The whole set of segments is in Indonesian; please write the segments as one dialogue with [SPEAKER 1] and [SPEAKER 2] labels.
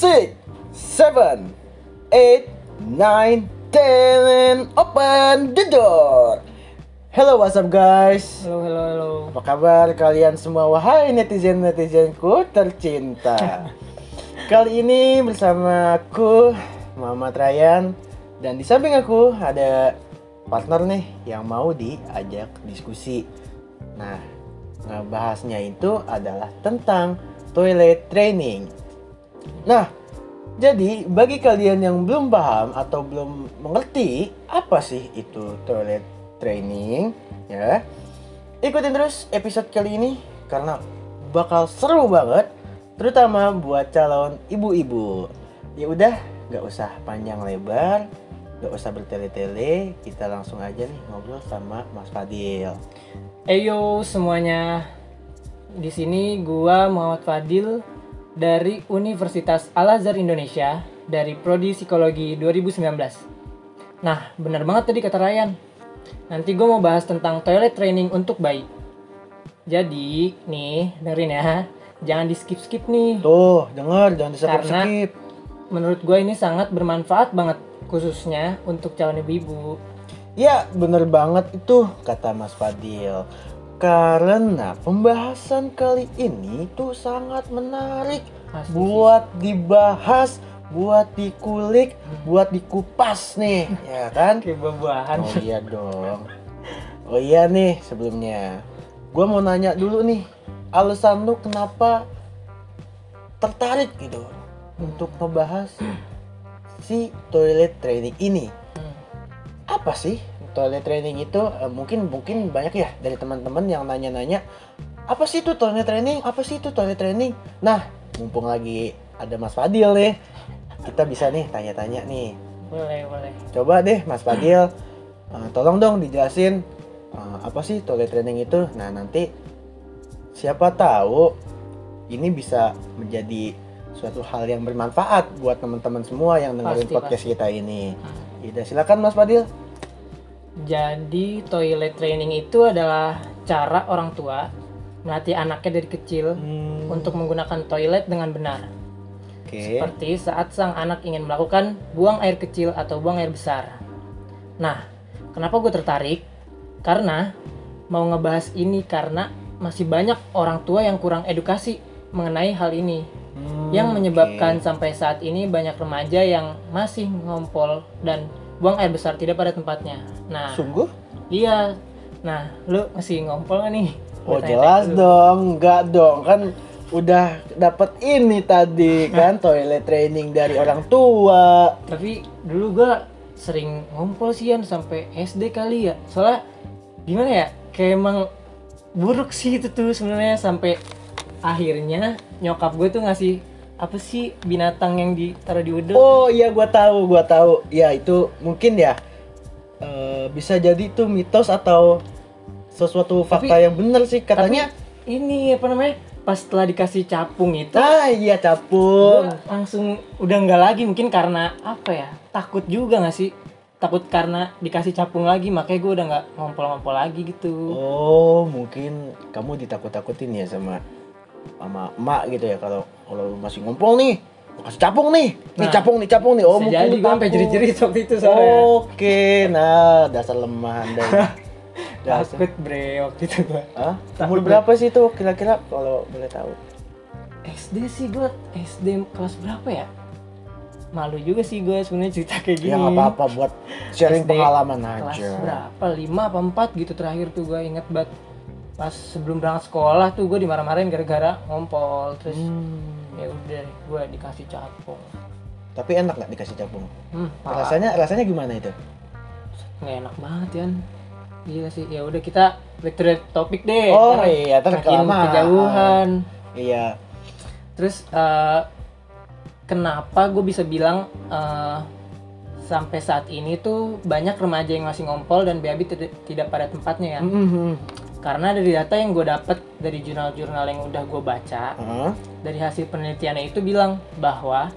[SPEAKER 1] six, seven, eight, nine, ten, open the door. Hello, what's up guys?
[SPEAKER 2] Halo, halo, halo.
[SPEAKER 1] Apa kabar kalian semua? Wahai netizen-netizenku tercinta. Kali ini bersama aku Muhammad Ryan dan di samping aku ada partner nih yang mau diajak diskusi. Nah, ngebahasnya itu adalah tentang toilet training. Nah, jadi bagi kalian yang belum paham atau belum mengerti apa sih itu toilet training, ya, ikutin terus episode kali ini karena bakal seru banget, terutama buat calon ibu-ibu. Ya udah, nggak usah panjang lebar, nggak usah bertele-tele, kita langsung aja nih ngobrol sama Mas Fadil.
[SPEAKER 2] Eyo semuanya. Di sini gua Muhammad Fadil dari Universitas Al Azhar Indonesia dari prodi Psikologi 2019. Nah, bener banget tadi kata Ryan. Nanti gue mau bahas tentang toilet training untuk bayi. Jadi, nih, dengerin ya. Jangan di skip-skip nih.
[SPEAKER 1] Tuh, denger, jangan
[SPEAKER 2] Karena-
[SPEAKER 1] di-skip.
[SPEAKER 2] Menurut gue ini sangat bermanfaat banget khususnya untuk calon ibu-ibu.
[SPEAKER 1] Ya, bener banget itu kata Mas Fadil. Karena pembahasan kali ini tuh sangat menarik
[SPEAKER 2] Pasti
[SPEAKER 1] buat dibahas, buat dikulik, buat dikupas nih, ya kan?
[SPEAKER 2] Kayak.
[SPEAKER 1] Oh iya dong. Oh iya nih sebelumnya, gua mau nanya dulu nih, alasan lu kenapa tertarik gitu untuk ngebahas si toilet training ini?
[SPEAKER 2] Hmm.
[SPEAKER 1] apa sih toilet training itu Eh, mungkin mungkin banyak ya dari teman-teman yang nanya-nanya apa sih itu toilet training? Apa sih itu toilet training? Nah mumpung lagi ada Mas Fadil nih kita bisa nih tanya-tanya nih.
[SPEAKER 2] Boleh, boleh.
[SPEAKER 1] coba deh Mas Fadil eh, tolong dong dijelasin eh, apa sih toilet training itu? Nah nanti siapa tahu ini bisa menjadi suatu hal yang bermanfaat buat teman-teman semua yang dengerin
[SPEAKER 2] Pasti,
[SPEAKER 1] podcast kita ini. Yaudah silakan Mas Fadil
[SPEAKER 2] Jadi toilet training itu adalah cara orang tua melatih anaknya dari kecil
[SPEAKER 1] Hmm,
[SPEAKER 2] untuk menggunakan toilet dengan benar.
[SPEAKER 1] Oke.
[SPEAKER 2] Seperti saat sang anak ingin melakukan buang air kecil atau buang air besar. Nah, kenapa gue tertarik? Karena mau ngebahas ini karena masih banyak orang tua yang kurang edukasi mengenai hal ini.
[SPEAKER 1] Hmm,
[SPEAKER 2] yang menyebabkan
[SPEAKER 1] oke.
[SPEAKER 2] sampai saat ini banyak remaja yang masih ngompol dan buang air besar tidak pada tempatnya. Nah,
[SPEAKER 1] sungguh?
[SPEAKER 2] Iya. Nah, lu masih ngompol gak nih?
[SPEAKER 1] Oh jelas
[SPEAKER 2] dulu.
[SPEAKER 1] dong, enggak dong kan udah dapat ini tadi kan toilet training dari orang tua.
[SPEAKER 2] Tapi dulu gua sering ngompol sih Yan sampai SD kali ya. Soalnya gimana ya? Kayak emang buruk sih itu tuh sebenarnya sampai akhirnya nyokap gue tuh ngasih apa sih binatang yang ditaruh di udel?
[SPEAKER 1] Oh iya gua tahu, gua tahu. Ya itu mungkin ya eh, bisa jadi itu mitos atau sesuatu fakta yang benar sih katanya.
[SPEAKER 2] Tapi ini apa namanya? Pas setelah dikasih capung itu
[SPEAKER 1] Ah iya capung.
[SPEAKER 2] Langsung udah nggak lagi mungkin karena apa ya takut juga nggak sih takut karena dikasih capung lagi makanya gue udah nggak ngompol-ngompol lagi gitu
[SPEAKER 1] Oh mungkin kamu ditakut-takutin ya sama sama emak gitu ya kalau kalau lu masih ngumpul nih gua kasih capung nih nih
[SPEAKER 2] Nah,
[SPEAKER 1] capung nih capung nih oh mungkin
[SPEAKER 2] jadi
[SPEAKER 1] lu
[SPEAKER 2] gue sampai jerit-jerit waktu itu soalnya
[SPEAKER 1] Oke, nah dasar lemah anda.
[SPEAKER 2] takut bre waktu itu gue
[SPEAKER 1] Hah? Umur berapa sih tuh kira-kira kalau boleh tahu?
[SPEAKER 2] SD sih gue SD kelas berapa ya malu juga sih gue sebenarnya cerita kayak gini
[SPEAKER 1] Ya nggak apa-apa buat sharing
[SPEAKER 2] SD
[SPEAKER 1] pengalaman
[SPEAKER 2] kelas
[SPEAKER 1] aja.
[SPEAKER 2] berapa lima apa empat gitu terakhir tuh gue inget banget pas sebelum berangkat sekolah tuh gue dimarah-marahin gara-gara ngompol terus
[SPEAKER 1] Hmm.
[SPEAKER 2] Ya udah gue dikasih capung
[SPEAKER 1] Tapi enak nggak dikasih capung?
[SPEAKER 2] hmm, parah.
[SPEAKER 1] Rasanya rasanya gimana itu?
[SPEAKER 2] nggak enak banget ya iya sih ya udah kita back to the topic deh
[SPEAKER 1] Oh,
[SPEAKER 2] Ntar
[SPEAKER 1] iya, kelamaan.
[SPEAKER 2] kejauhan
[SPEAKER 1] Iya.
[SPEAKER 2] terus eh, kenapa gue bisa bilang eh, sampai saat ini tuh banyak remaja yang masih ngompol dan BAB tidak, pada tempatnya ya
[SPEAKER 1] Mhm.
[SPEAKER 2] Karena dari data yang gue dapet dari jurnal-jurnal yang udah gue baca
[SPEAKER 1] Hah?
[SPEAKER 2] dari hasil penelitiannya itu bilang bahwa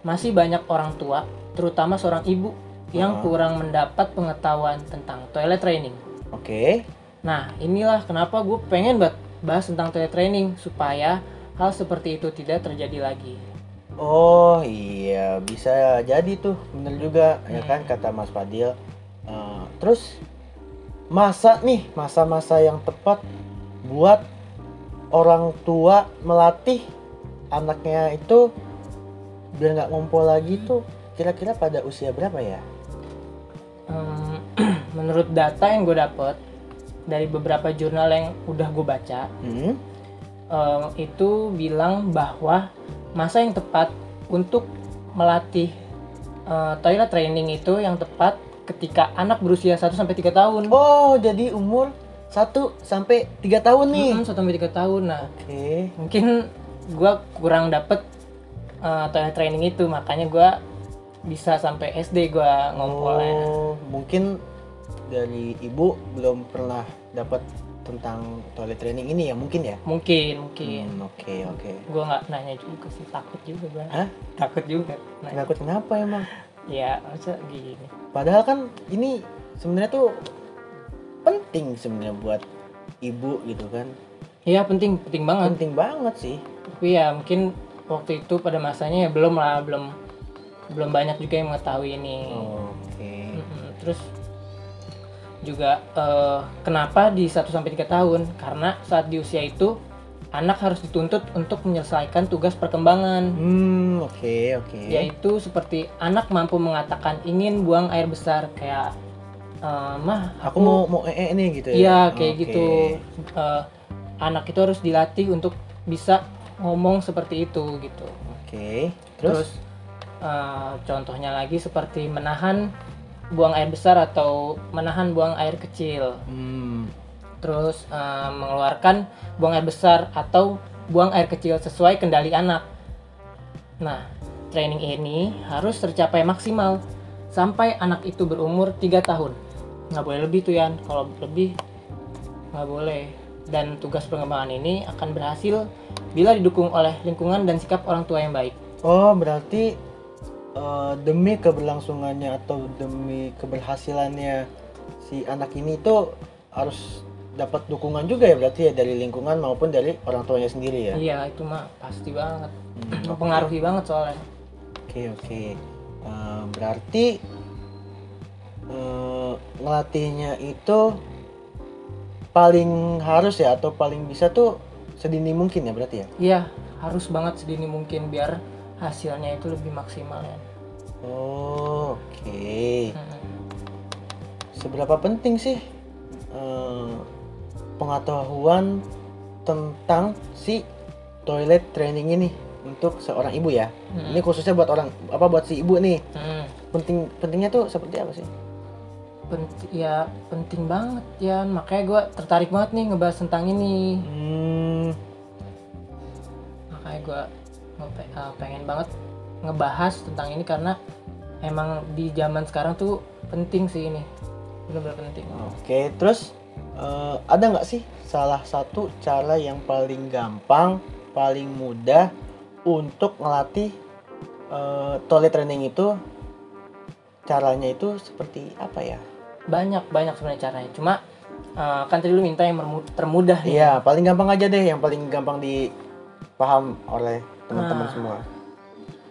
[SPEAKER 2] masih banyak orang tua terutama seorang ibu yang
[SPEAKER 1] Ah.
[SPEAKER 2] kurang mendapat pengetahuan tentang toilet training
[SPEAKER 1] Oke.
[SPEAKER 2] Nah, inilah kenapa gue pengen bahas tentang toilet training supaya hal seperti itu tidak terjadi lagi.
[SPEAKER 1] Oh iya bisa jadi tuh bener juga ya
[SPEAKER 2] Hmm.
[SPEAKER 1] kan kata Mas Fadil. Eh, terus masa nih masa-masa yang tepat buat orang tua melatih anaknya itu biar nggak ngumpul lagi tuh kira-kira pada usia berapa ya?
[SPEAKER 2] Menurut data yang gue dapet dari beberapa jurnal yang udah gue baca
[SPEAKER 1] Hmm?
[SPEAKER 2] itu bilang bahwa masa yang tepat untuk melatih eh, toilet training itu yang tepat ketika anak berusia 1 sampai 3 tahun.
[SPEAKER 1] Oh jadi umur 1 sampai 3 tahun nih.
[SPEAKER 2] Mm, 1 sampai 3 tahun. Nah,
[SPEAKER 1] Oke.
[SPEAKER 2] mungkin gua kurang dapet eh, toilet training itu makanya gua bisa sampai SD gua ngumpulnya.
[SPEAKER 1] Oh, mungkin dari ibu belum pernah dapat tentang toilet training ini ya mungkin ya?
[SPEAKER 2] Mungkin, mungkin.
[SPEAKER 1] Hmm, Oke oke.
[SPEAKER 2] Gua nggak nanya juga sih, takut juga.
[SPEAKER 1] Hah?
[SPEAKER 2] Takut juga. Nah,
[SPEAKER 1] Kenapa kenapa emang?
[SPEAKER 2] Ya masa gini.
[SPEAKER 1] Padahal kan ini sebenarnya tuh penting sebenarnya buat ibu gitu kan.
[SPEAKER 2] Iya penting, penting banget.
[SPEAKER 1] Penting banget sih.
[SPEAKER 2] Tapi ya mungkin waktu itu pada masanya ya belum lah, belum belum banyak juga yang mengetahui ini.
[SPEAKER 1] Oke.
[SPEAKER 2] Mm-mm. Terus juga eh, kenapa di 1 sampai 3 tahun? Karena saat di usia itu anak harus dituntut untuk menyelesaikan tugas perkembangan
[SPEAKER 1] Hmm, oke oke.
[SPEAKER 2] yaitu seperti anak mampu mengatakan ingin buang air besar kayak eh, mah
[SPEAKER 1] Aku mau mau ee nih gitu ya.
[SPEAKER 2] Iya kayak
[SPEAKER 1] Oke.
[SPEAKER 2] gitu. Eh, anak itu harus dilatih untuk bisa ngomong seperti itu gitu.
[SPEAKER 1] Oke.
[SPEAKER 2] Terus,
[SPEAKER 1] Terus,
[SPEAKER 2] eh, contohnya lagi seperti menahan buang air besar atau menahan buang air kecil.
[SPEAKER 1] hmm,
[SPEAKER 2] Terus eh, mengeluarkan buang air besar atau buang air kecil sesuai kendali anak. Nah, training ini harus tercapai maksimal sampai anak itu berumur 3 tahun. Nggak boleh lebih tuh Yan. Kalau lebih nggak boleh. Dan tugas pengembangan ini akan berhasil bila didukung oleh lingkungan dan sikap orang tua yang baik.
[SPEAKER 1] Oh, berarti eh, demi keberlangsungannya atau demi keberhasilannya si anak ini itu harus dapat dukungan juga ya berarti ya dari lingkungan maupun dari orang tuanya sendiri ya.
[SPEAKER 2] Iya, itu mah pasti banget.
[SPEAKER 1] Hmm,
[SPEAKER 2] Mempengaruhi banget soalnya.
[SPEAKER 1] Oke oke. Eh, berarti eh, ngelatihnya itu paling harus ya atau paling bisa tuh sedini mungkin ya berarti ya.
[SPEAKER 2] Iya, harus banget sedini mungkin biar hasilnya itu lebih maksimal ya.
[SPEAKER 1] Oh, oke.
[SPEAKER 2] Mm-mm.
[SPEAKER 1] Seberapa penting sih eh, pengetahuan tentang si toilet training ini untuk seorang ibu ya?
[SPEAKER 2] Mm-mm.
[SPEAKER 1] Ini khususnya buat orang apa buat si ibu nih?
[SPEAKER 2] Mm.
[SPEAKER 1] Penting pentingnya tuh seperti apa sih?
[SPEAKER 2] Pent- ya penting banget ya makanya gue tertarik banget nih ngebahas tentang ini
[SPEAKER 1] Hmm,
[SPEAKER 2] makanya gue pengen banget ngebahas tentang ini karena emang di zaman sekarang tuh penting sih ini benar-benar penting
[SPEAKER 1] Oke, terus eh, ada nggak sih salah satu cara yang paling gampang, paling mudah untuk ngelatih eh, toilet training itu? Caranya itu seperti apa ya?
[SPEAKER 2] banyak banyak sebenarnya caranya cuma eh, kan tadi lu minta yang termudah
[SPEAKER 1] Iya, paling gampang aja deh, yang paling gampang dipaham oleh teman-teman
[SPEAKER 2] Nah.
[SPEAKER 1] semua.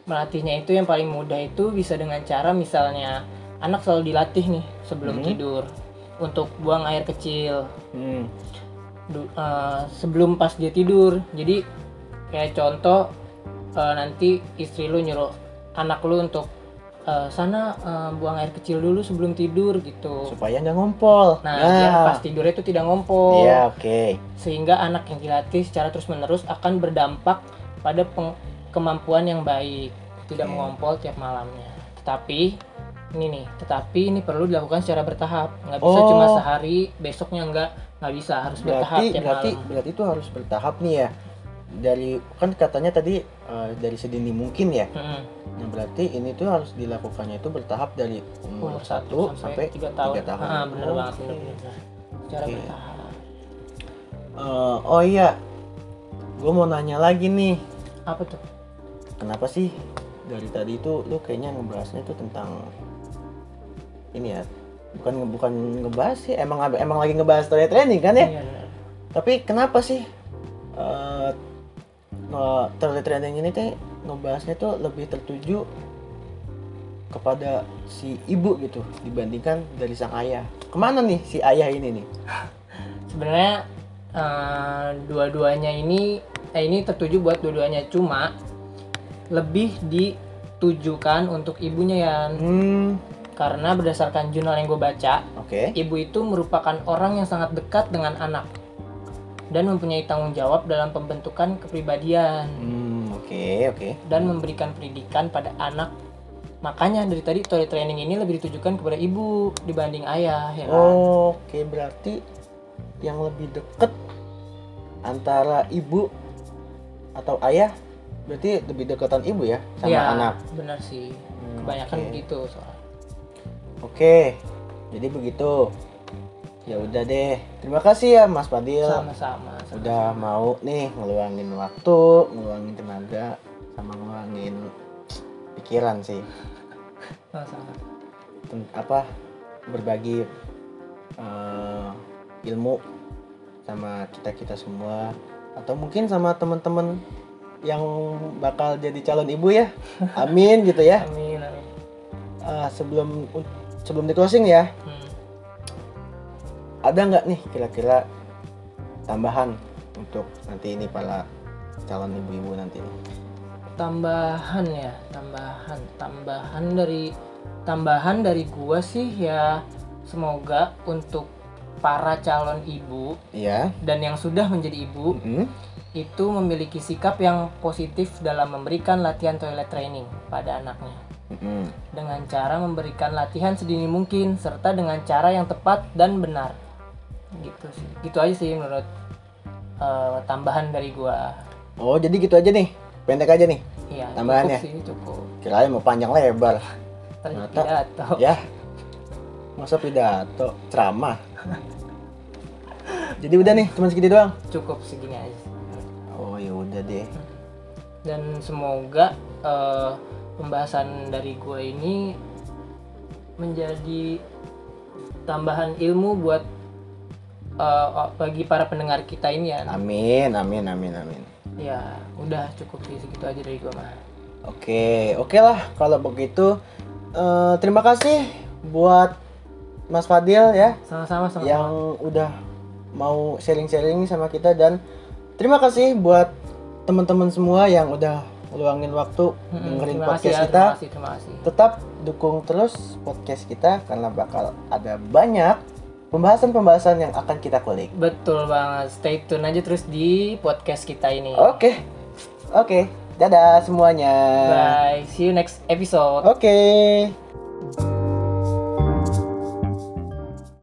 [SPEAKER 2] melatihnya itu yang paling mudah itu bisa dengan cara misalnya anak selalu dilatih nih sebelum
[SPEAKER 1] Hmm.
[SPEAKER 2] tidur untuk buang air kecil
[SPEAKER 1] Hmm.
[SPEAKER 2] du- eh, sebelum pas dia tidur jadi kayak contoh eh, nanti istri lu nyuruh anak lu untuk eh, sana eh, buang air kecil dulu sebelum tidur gitu
[SPEAKER 1] Supaya nggak ngompol.
[SPEAKER 2] nah biar pas tidurnya itu tidak ngompol
[SPEAKER 1] Iya, oke.
[SPEAKER 2] sehingga anak yang dilatih secara terus menerus akan berdampak pada peng- kemampuan yang baik tidak
[SPEAKER 1] Oke.
[SPEAKER 2] mengompol tiap malamnya tetapi ini nih tetapi ini perlu dilakukan secara bertahap nggak bisa
[SPEAKER 1] Oh.
[SPEAKER 2] cuma sehari besoknya nggak nggak bisa harus bertahap
[SPEAKER 1] Berarti
[SPEAKER 2] tiap
[SPEAKER 1] berarti
[SPEAKER 2] malam
[SPEAKER 1] berarti itu harus bertahap nih ya. Dari kan katanya tadi eh, dari sedini mungkin ya.
[SPEAKER 2] Mm-mm.
[SPEAKER 1] Nah, berarti ini tuh harus dilakukannya itu bertahap dari umur
[SPEAKER 2] umur
[SPEAKER 1] 1
[SPEAKER 2] satu
[SPEAKER 1] sampai
[SPEAKER 2] tiga tahun,
[SPEAKER 1] tiga tahun.
[SPEAKER 2] Ah, bener
[SPEAKER 1] Oke.
[SPEAKER 2] banget bener, secara
[SPEAKER 1] Oke.
[SPEAKER 2] bertahap
[SPEAKER 1] Eh, oh iya, gue mau nanya lagi nih,
[SPEAKER 2] apa tuh
[SPEAKER 1] kenapa sih dari tadi itu lu kayaknya ngebahasnya itu tentang ini ya, bukan bukan ngebahas sih, emang emang lagi ngebahas toilet training kan ya?
[SPEAKER 2] Iya, bener.
[SPEAKER 1] Tapi kenapa sih toilet training ini teh ngebahasnya tuh lebih tertuju kepada si ibu gitu dibandingkan dari sang ayah. Ke mana nih si ayah ini nih?
[SPEAKER 2] sebenarnya eh, dua-duanya ini eh, ini tertuju buat dua-duanya cuma lebih ditujukan untuk ibunya ya
[SPEAKER 1] Hmm,
[SPEAKER 2] karena berdasarkan jurnal yang gue baca
[SPEAKER 1] oke.
[SPEAKER 2] ibu itu merupakan orang yang sangat dekat dengan anak dan mempunyai tanggung jawab dalam pembentukan kepribadian.
[SPEAKER 1] Hmm, oke, oke.
[SPEAKER 2] dan memberikan pendidikan pada anak. Makanya dari tadi toilet training ini lebih ditujukan kepada ibu dibanding ayah ya kan?
[SPEAKER 1] Oke, berarti yang lebih deket antara ibu atau ayah berarti lebih dekatan ibu ya sama
[SPEAKER 2] Iya,
[SPEAKER 1] anak.
[SPEAKER 2] benar sih
[SPEAKER 1] Hmm,
[SPEAKER 2] kebanyakan
[SPEAKER 1] oke.
[SPEAKER 2] begitu soalnya
[SPEAKER 1] Oke, jadi begitu. Ya udah deh. Terima kasih ya Mas Fadil.
[SPEAKER 2] sama-sama
[SPEAKER 1] Udah mau nih ngeluangin waktu, ngeluangin tenaga, sama ngeluangin pikiran sih.
[SPEAKER 2] sama-sama
[SPEAKER 1] apa berbagi eh, ilmu sama kita kita semua atau mungkin sama teman-teman yang bakal jadi calon ibu ya amin gitu ya
[SPEAKER 2] amin amin
[SPEAKER 1] Eh, sebelum sebelum di closing ya
[SPEAKER 2] Hmm.
[SPEAKER 1] ada nggak nih kira-kira tambahan untuk nanti ini para calon ibu-ibu nanti
[SPEAKER 2] tambahan ya tambahan tambahan dari tambahan dari gua sih ya semoga untuk para calon ibu
[SPEAKER 1] Iya.
[SPEAKER 2] dan yang sudah menjadi ibu
[SPEAKER 1] Mm-mm.
[SPEAKER 2] Itu memiliki sikap yang positif dalam memberikan latihan toilet training pada anaknya.
[SPEAKER 1] Mm-mm.
[SPEAKER 2] dengan cara memberikan latihan sedini mungkin serta dengan cara yang tepat dan benar. Gitu sih. Gitu aja sih menurut eh, tambahan dari gua.
[SPEAKER 1] Oh jadi gitu aja nih, pendek aja nih.
[SPEAKER 2] iya
[SPEAKER 1] Tambahannya?
[SPEAKER 2] cukup sih cukup.
[SPEAKER 1] Kirain mau panjang lebar.
[SPEAKER 2] Ternyata pidato
[SPEAKER 1] ya. Masa pidato? Ceramah. Jadi udah nih cuma segini doang.
[SPEAKER 2] Cukup segini aja.
[SPEAKER 1] Oh ya udah deh.
[SPEAKER 2] Dan semoga eh, pembahasan dari gue ini menjadi tambahan ilmu buat eh, bagi para pendengar kita ini ya.
[SPEAKER 1] Amin amin amin amin.
[SPEAKER 2] Ya udah cukup sih segitu aja dari gue mah
[SPEAKER 1] oke oke lah kalau begitu. Eh, terima kasih buat Mas Fadil ya.
[SPEAKER 2] Sama-sama sama
[SPEAKER 1] yang udah mau sharing-sharing sama kita dan terima kasih buat teman-teman semua yang udah luangin waktu dengerin
[SPEAKER 2] terima kasih
[SPEAKER 1] podcast
[SPEAKER 2] ya
[SPEAKER 1] kita
[SPEAKER 2] terima kasih terima kasih
[SPEAKER 1] tetap dukung terus podcast kita karena bakal ada banyak pembahasan-pembahasan yang akan kita kulik.
[SPEAKER 2] betul banget stay tune aja terus di podcast kita ini
[SPEAKER 1] Oke. Oke. Dadah semuanya.
[SPEAKER 2] bye see you next episode
[SPEAKER 1] Oke.